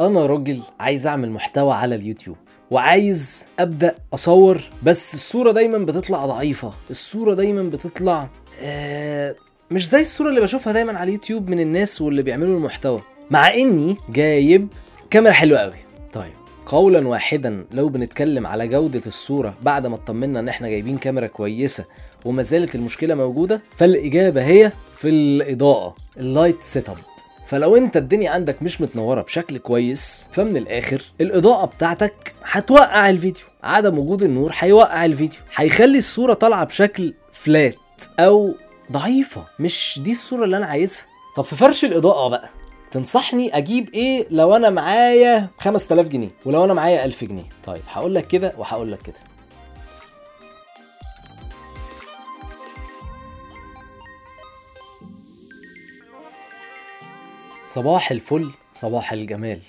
أنا راجل عايز أعمل محتوى على اليوتيوب وعايز أبدأ أصور بس الصورة دايما بتطلع ضعيفة الصورة دايما بتطلع آه مش زي الصورة اللي بشوفها دايما على اليوتيوب من الناس واللي بيعملوا المحتوى مع إني جايب كاميرا حلوة قوي طيب قولا واحدا لو بنتكلم على جودة الصورة بعد ما اطمنا إن إحنا جايبين كاميرا كويسة وما زالت المشكلة موجودة فالإجابة هي في الإضاءة ال light setup فلو انت الدنيا عندك مش متنورة بشكل كويس فمن الآخر الإضاءة بتاعتك هتوقع الفيديو. عدم وجود النور هيوقع الفيديو. هيخلي الصورة طالعة بشكل فلات أو ضعيفة. مش دي الصورة اللي أنا عايزها. طب في فرش الإضاءة بقى تنصحني أجيب إيه لو أنا معايا 5000 جنيه؟ ولو أنا معايا 1000 جنيه. طيب هقول لك كده وهقول لك كده. صباح الفل صباح الجمال.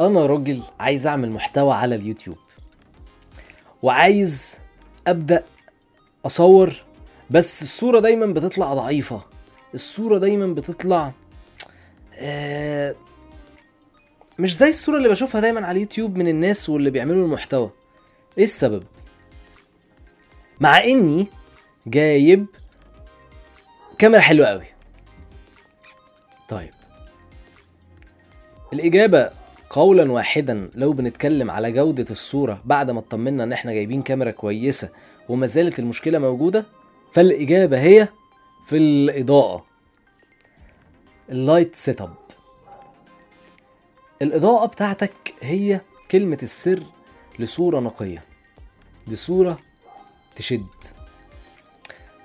أنا راجل عايز أعمل محتوى على اليوتيوب. وعايز أبدأ أصور بس الصورة دايما بتطلع ضعيفة. الصورة دايما بتطلع آه مش زي الصورة اللي بشوفها دايما على اليوتيوب من الناس واللي بيعملوا المحتوى. إيه السبب؟ مع إني جايب كاميرا حلوة قوي. طيب. الإجابة قولا واحدا لو بنتكلم على جودة الصورة بعد ما اطمنا إن إحنا جايبين كاميرا كويسة وما زالت المشكلة موجودة فالإجابة هي في الإضاءة. ال light setup الإضاءة بتاعتك هي كلمة السر لصورة نقية. دي صورة تشد.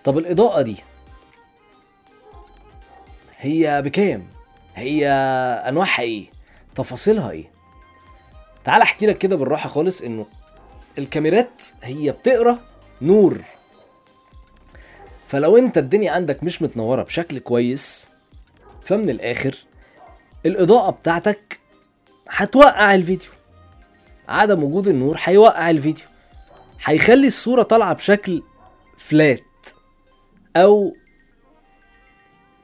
طب الإضاءة دي هي بكام؟ هي أنواعها إيه؟ تفاصيلها إيه؟ تعال أحكي لك كده بالراحة خالص إنه الكاميرات هي بتقرأ نور. فلو أنت الدنيا عندك مش متنورة بشكل كويس فمن الآخر الإضاءة بتاعتك هتوقع الفيديو. عدم وجود النور هيوقع الفيديو. هيخلي الصورة طالعة بشكل فلات أو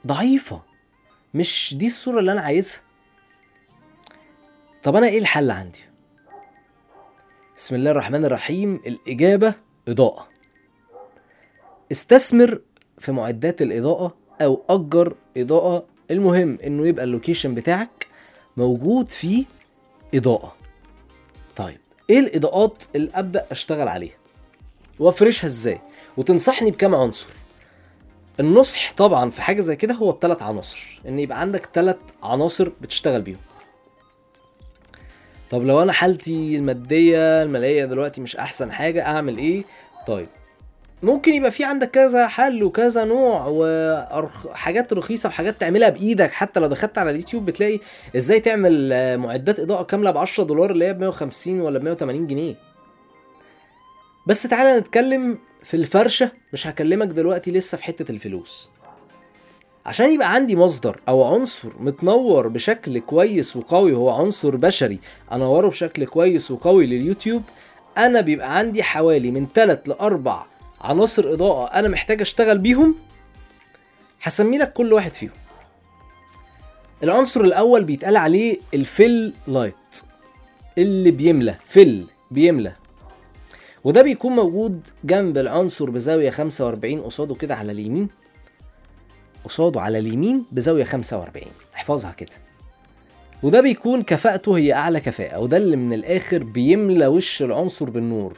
ضعيفة. مش دي الصورة اللي أنا عايزها طب أنا إيه الحل عندي؟ بسم الله الرحمن الرحيم الإجابة إضاءة استثمر في معدات الإضاءة أو أجر إضاءة المهم إنه يبقى اللوكيشن بتاعك موجود فيه إضاءة طيب إيه الإضاءات اللي أبدأ أشتغل عليها؟ وأفرشها إزاي؟ وتنصحني بكام عنصر؟ النصح طبعا في حاجة زي كده هو بثلاث عناصر إن يبقى عندك ثلاث عناصر بتشتغل بيهم. طب لو أنا حالتي المادية المالية دلوقتي مش أحسن حاجة أعمل إيه؟ طيب ممكن يبقى في عندك كذا حل وكذا نوع وحاجات رخيصة وحاجات تعملها بإيدك. حتى لو دخلت على اليوتيوب بتلاقي إزاي تعمل معدات إضاءة كاملة ب 10 دولار اللي هي ب 150 ولا ب 180 جنيه. بس تعالى نتكلم في الفرشة مش هكلمك دلوقتي لسه في حتة الفلوس. عشان يبقى عندي مصدر أو عنصر متنور بشكل كويس وقوي وهو عنصر بشري أنوره بشكل كويس وقوي لليوتيوب أنا بيبقى عندي حوالي من 3 ل 4 عناصر إضاءة أنا محتاج أشتغل بيهم هسمي لك كل واحد فيهم. العنصر الأول بيتقال عليه ال fill light اللي بيملى fill بيملى. وده بيكون موجود جنب العنصر بزاوية 45 قصاده كده على اليمين. قصاده على اليمين بزاوية 45 احفظها كده. وده بيكون كفاءته هي أعلى كفاءة وده اللي من الآخر بيملى وش العنصر بالنور.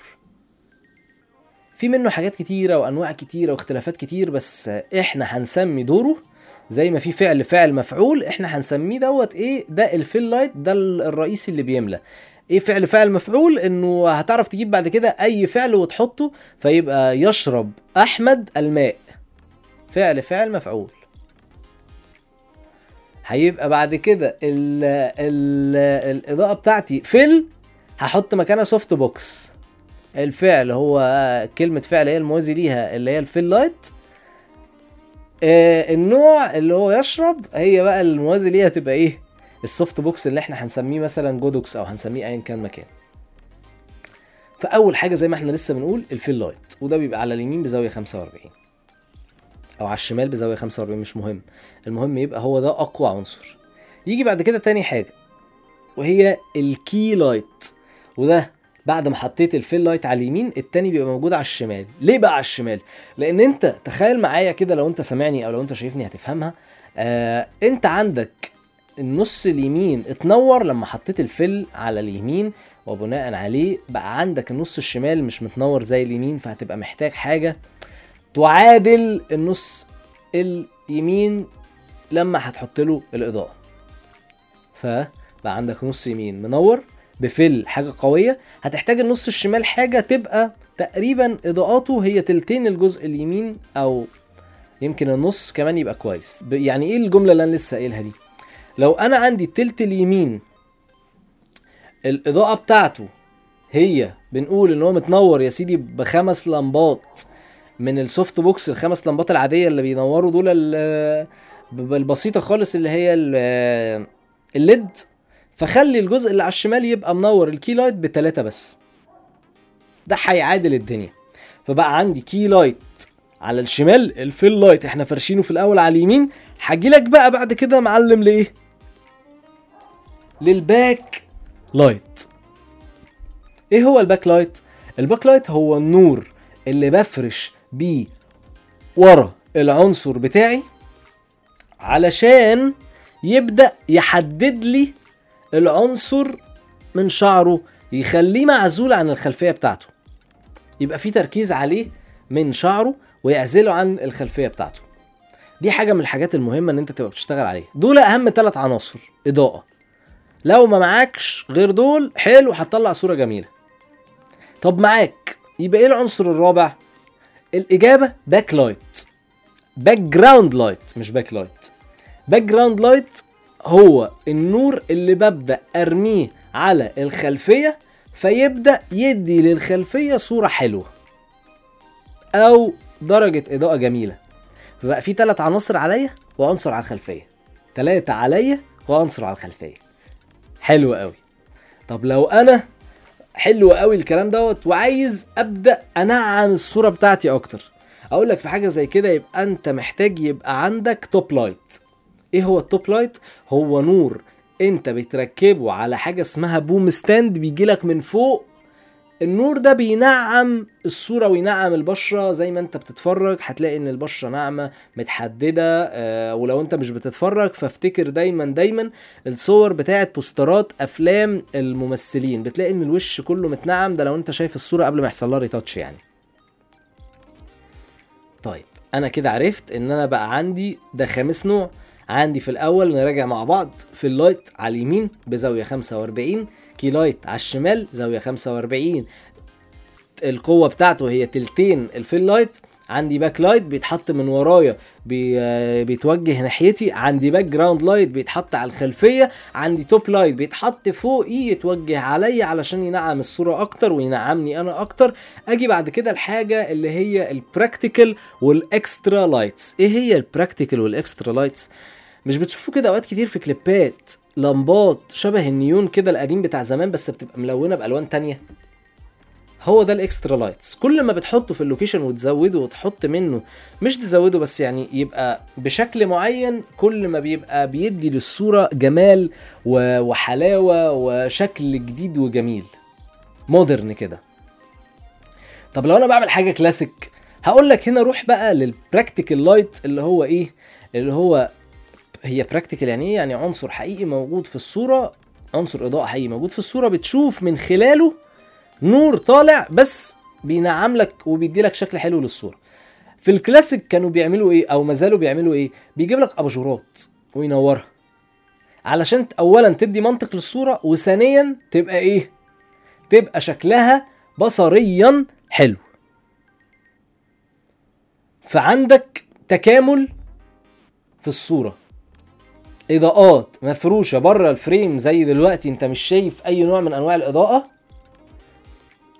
في منه حاجات كتيرة وأنواع كتيرة واختلافات كتير بس إحنا هنسمي دوره زي ما في فعل فعل مفعول إحنا هنسميه دوت إيه؟ ده ال fill light ده الرئيسي اللي بيملى. إيه فعل فعل مفعول انه هتعرف تجيب بعد كده اي فعل وتحطه فيبقى يشرب أحمد الماء. فعل فعل مفعول. هيبقى بعد كده ال ال الإضاءة بتاعتي fill هحط مكانها softbox الفعل هو كلمة فعل هي الموازي ليها اللي هي ال fill light. آه النوع اللي هو يشرب هي بقى الموازي ليها تبقى إيه؟ ال softbox اللي إحنا هنسميه مثلا Godox أو هنسميه ايا كان مكان. فأول حاجة زي ما إحنا لسه بنقول ال fill light وده بيبقى على اليمين بزاوية 45 أو على الشمال بزاوية 45 مش مهم. المهم يبقى هو ده أقوى عنصر. يجي بعد كده تاني حاجة وهي ال key light وده بعد ما حطيت ال fill light على اليمين التاني بيبقى موجود على الشمال. ليه بقى على الشمال؟ لأن أنت تخيل معايا كده لو أنت سامعني أو لو أنت شايفني هتفهمها. آه أنت عندك النص اليمين اتنور لما حطيت ال fill على اليمين وبناء عليه بقى عندك النص الشمال مش متنور زي اليمين فهتبقى محتاج حاجة تعادل النص اليمين لما هتحط له الإضاءة. فبقى عندك نص يمين منور بفل حاجة قوية. هتحتاج النص الشمال حاجة تبقى تقريبا إضاءاته هي تلتين الجزء اليمين أو يمكن النص كمان يبقى كويس. يعني إيه الجملة اللي أنا لسه قايلها دي؟ لو أنا عندي التلت اليمين الإضاءة بتاعته هي بنقول إن هو متنور يا سيدي بخمس لمبات من ال softbox الخمس لمبات العادية اللي بينوروا دول ال- ب- البسيطة خالص اللي هي ال- ال LED. فخلي الجزء اللي على الشمال يبقى منور ال key light بتلاتة بس. ده هيعادل الدنيا. فبقى عندي key light على الشمال ال fill light. إحنا فرشينه في الأول على اليمين. هجيلك بقى بعد كده معلم لإيه؟ لل back light. إيه هو ال back light؟ ال back light هو النور اللي بفرش بيه ورا العنصر بتاعي علشان يبدأ يحدد لي العنصر من شعره يخليه معزول عن الخلفية بتاعته. يبقى في تركيز عليه من شعره ويعزله عن الخلفية بتاعته. دي حاجة من الحاجات المهمة إن أنت تبقى بتشتغل عليها. دول أهم ثلاث عناصر إضاءة لو ما معاكش غير دول حلو هتطلع صورة جميلة. طب معاك يبقى إيه العنصر الرابع؟ الإجابة back light background light مش back light background light هو النور اللي ببدأ أرميه على الخلفية فيبدأ يدي للخلفية صورة حلوة أو درجة إضاءة جميلة. فبقى في ثلاث عناصر عليا وعنصر على الخلفية. ثلاثة عليا وعنصر على الخلفية. حلو قوي. طب لو أنا حلو قوي الكلام دوت وعايز أبدأ أنعم الصورة بتاعتي أكتر أقول لك في حاجة زي كده يبقى أنت محتاج يبقى عندك top light إيه هو ال top light هو نور. أنت بتركبه على حاجة اسمها boom stand بيجي لك من فوق النور ده بينعم الصورة وينعم البشرة. زي ما انت بتتفرج هتلاقي ان البشرة ناعمة متحددة آه ولو انت مش بتتفرج فافتكر دايما دايما الصور بتاعت بوسترات أفلام الممثلين. بتلاقي إن الوش كله متنعم. ده لو انت شايف الصورة قبل ما يحصل لها retouch يعني. طيب أنا كده عرفت إن أنا بقى عندي ده خامس نوع. عندي في الأول نراجع مع بعض fill light على اليمين بزاوية 45 key light على الشمال زاوية 45 القوة بتاعته هي تلتين ال fill light عندي back light بيتحط من ورايا بي... آه، بيتوجه ناحيتي عندي background light بيتحط على الخلفية عندي top light بيتحط فوقي يتوجه عليا علشان ينعم الصورة أكتر وينعمني أنا أكتر. أجي بعد كده الحاجة اللي هي البراكتيكال والاكسترا لايتس إيه هي البراكتيكال والاكسترا لايتس مش بتشوفوا كده أوقات كتير في كليبات لمبات شبه النيون كده القديم بتاع زمان بس بتبقى ملونة بألوان تانية؟ هو ده ال extra lights. كل ما بتحطه في ال location وتزوده وتحط منه مش تزوده بس يعني يبقى بشكل معين كل ما بيبقى بيدي للصورة جمال وحلاوة وشكل جديد وجميل. modern كده. طب لو أنا بعمل حاجة كلاسيك هقول لك هنا روح بقى لل practical light اللي هو إيه؟ اللي هو هي practical يعني إيه؟ يعني عنصر حقيقي موجود في الصورة عنصر إضاءة حقيقي موجود في الصورة بتشوف من خلاله نور طالع بس بينعم لك وبيدي لك شكل حلو للصورة. في الكلاسيك كانوا بيعملوا إيه؟ أو ما زالوا بيعملوا إيه؟ بيجيب لك أباجورات وينورها. علشان اولا تدي منطق للصورة وثانيا تبقى إيه؟ تبقى شكلها بصريا حلو. فعندك تكامل في الصورة. إضاءات مفروشة بره ال frame زي دلوقتي أنت مش شايف أي نوع من أنواع الإضاءة.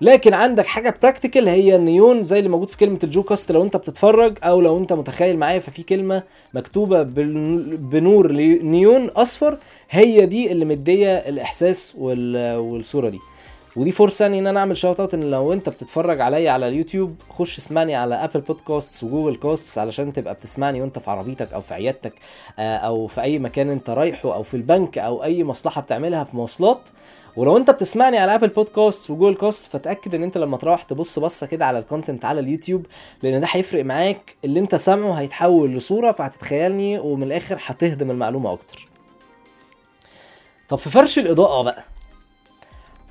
لكن عندك حاجة practical هي النيون زي اللي موجود في كلمة الجو كاست. لو انت بتتفرج أو لو انت متخيل معايا ففي كلمة مكتوبة بنور نيون أصفر هي دي اللي مدية الإحساس وال- والصورة دي. ودي فرصه إن أنا أعمل shout out إن لو انت بتتفرج عليا على اليوتيوب خش اسمعني على Apple Podcast و Google Cast علشان تبقى بتسمعني وأنت في عربيتك أو في عيادتك آه، أو في أي مكان أنت رايحه أو في البنك أو أي مصلحة بتعملها في مواصلات. ولو انت بتسمعني على Apple Podcast و Google Cast فتأكد ان انت لما تروح تبص بصة كده على ال content على اليوتيوب لأن ده هيفرق معاك. اللي انت سامعه هيتحول لصورة فهتتخيلني ومن الآخر هتهضم المعلومة أكتر. طب في فرش الإضاءة بقى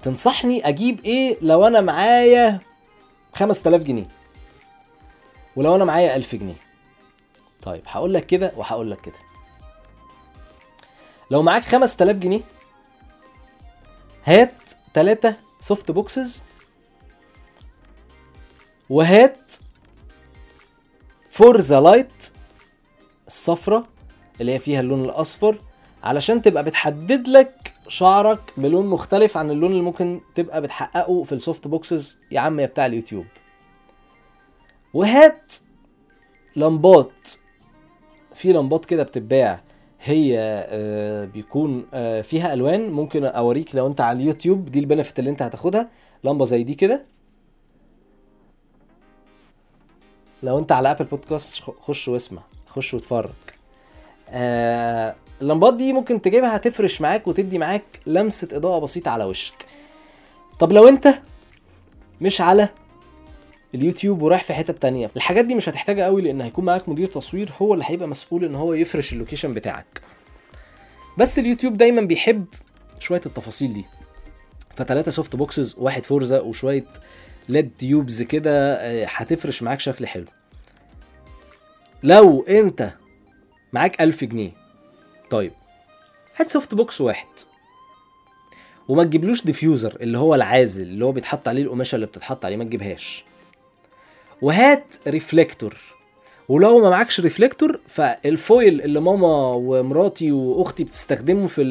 تنصحني أجيب إيه لو أنا معايا 5000 جنيه؟ ولو أنا معايا 1000 جنيه. طيب هقول لك كده وهقول لك كده. لو معاك 5000 جنيه هات ثلاثة soft boxes وهات Forza light الصفرة اللي هي فيها اللون الأصفر علشان تبقى بتحدد لك شعرك بلون مختلف عن اللون اللي ممكن تبقى بتحققه في ال soft boxes يا عم يا بتاع اليوتيوب. وهات لمبات. في لمبات كده بتتباع. هي آه، بيكون آه، فيها ألوان. ممكن أوريك لو أنت على اليوتيوب دي ال benefit اللي أنت هتاخدها. لمبة زي دي كده. لو أنت على Apple Podcast خش واسمع خش واتفرج. آه اللمبات دي ممكن تجيبها هتفرش معاك وتدي معاك لمسة إضاءة بسيطة على وشك. طب لو أنت مش على اليوتيوب ورايح في حتة تانية. الحاجات دي مش هتحتاجها قوي لأن هيكون معاك مدير تصوير هو اللي هيبقى مسؤول إن هو يفرش ال location بتاعك. بس اليوتيوب دايما بيحب شوية التفاصيل دي. فتلاتة soft boxes واحد Forza وشوية LED tubes كده آه، هتفرش معاك شكل حلو. لو أنت معاك ألف جنيه طيب هات soft box واحد. وما تجيبلوش diffuser اللي هو العازل اللي هو بيتحط عليه القماشة اللي بتتحط عليه ما تجيبهاش. وهات reflector ولو ما معكش reflector فال foil اللي ماما ومراتي وأختي بتستخدمه في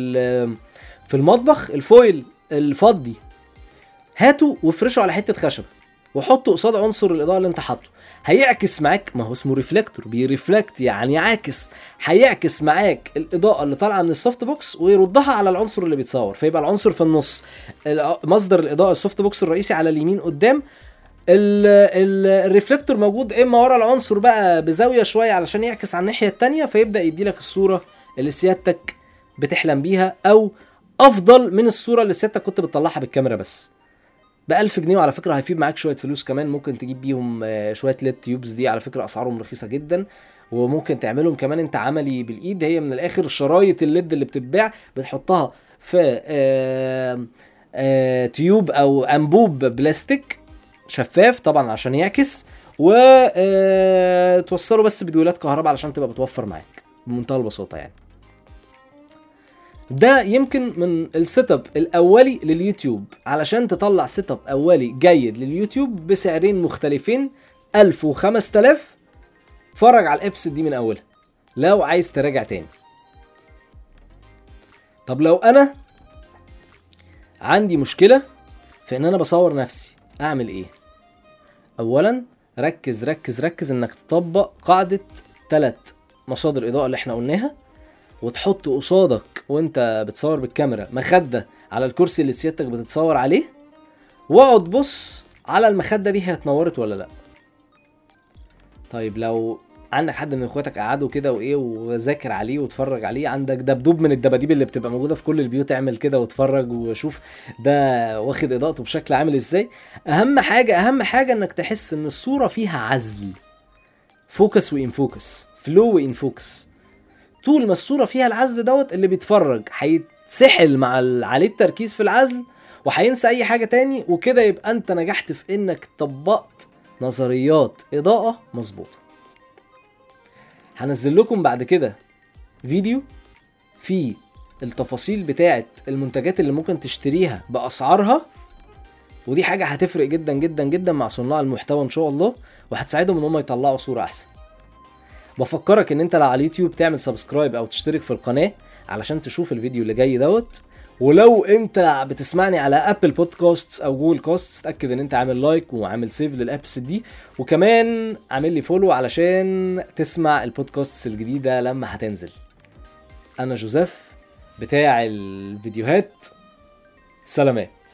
في المطبخ ال foil الفضي هاته وافرشه على حتة خشب وحطه قصاد عنصر الإضاءة اللي انت حاطه. هيعكس معاك ما هو اسمه reflector بي reflect يعني عاكس هيعكس معاك الإضاءة اللي طالعة من ال soft box ويردها على العنصر اللي بيتصور فيبقى العنصر في النص. مصدر الإضاءة ال soft box الرئيسي على اليمين قدام ال reflector موجود إما ورا العنصر بقى بزاوية شوية علشان يعكس على الناحية التانية فيبدأ يدي لك الصورة اللي سيادتك بتحلم بيها أو أفضل من الصورة اللي سيادتك كنت بتطلعها بالكاميرا بس. ب 1000 جنيه وعلى فكرة هيفيد معاك شوية فلوس كمان. ممكن تجيب بيهم آه، شوية LED tubes دي على فكرة أسعارهم رخيصة جدا وممكن تعملهم كمان أنت عملي بالإيد. هي من الآخر شرايط ال LED اللي بتتباع بتحطها في آه، آه، tube أو أنبوب بلاستيك. شفاف طبعا عشان يعكس وتوصله بس بدويلات كهرباء علشان تبقى بتوفر معاك بمنتهى البساطة يعني. ده يمكن من ال setup الأولي لليوتيوب. علشان تطلع setup أولي جيد لليوتيوب بسعرين مختلفين 1000 و5000 اتفرج على ال episode دي من أولها لو عايز تراجع تاني. طب لو أنا عندي مشكلة في إن أنا بصور نفسي أعمل إيه؟ اولا ركز ركز ركز إنك تطبق قاعدة ثلاث مصادر إضاءة اللي إحنا قلناها وتحط قصادك وأنت بتصور بالكاميرا مخدة على الكرسي اللي سيادتك بتتصور عليه واقعد بص على المخدة دي هي اتنورت ولا لأ. طيب لو عندك حد من اخواتك قعدوا كده وايه وذاكر عليه واتفرج عليه؟ عندك دبدوب من الدباديب اللي بتبقى موجودة في كل البيوت اعمل كده واتفرج وشوف ده واخد إضاءته بشكل عامل إزاي؟ أهم حاجة أهم حاجة إنك تحس إن الصورة فيها عزل. focus و in focus flou و in focus. طول ما الصورة فيها العزل دوت اللي بيتفرج هيتسحل مع عليه التركيز في العزل وهينسى أي حاجة تاني وكده يبقى أنت نجحت في إنك طبقت نظريات إضاءة مظبوطة. هنزل لكم بعد كده فيديو فيه التفاصيل بتاعه المنتجات اللي ممكن تشتريها بأسعارها ودي حاجة هتفرق جدا جدا جدا مع صناع المحتوى إن شاء الله وهتساعدهم إن هم يطلعوا صورة أحسن. بفكرك إن أنت لو على اليوتيوب تعمل subscribe أو تشترك في القناة علشان تشوف الفيديو اللي جاي دوت. ولو انت بتسمعني على Apple Podcast أو Google Cast اتاكد ان انت عامل like وعامل save لل episode دي. وكمان عامل لي follow علشان تسمع البودكاست الجديدة لما هتنزل. أنا جوزيف بتاع الفيديوهات سلامات.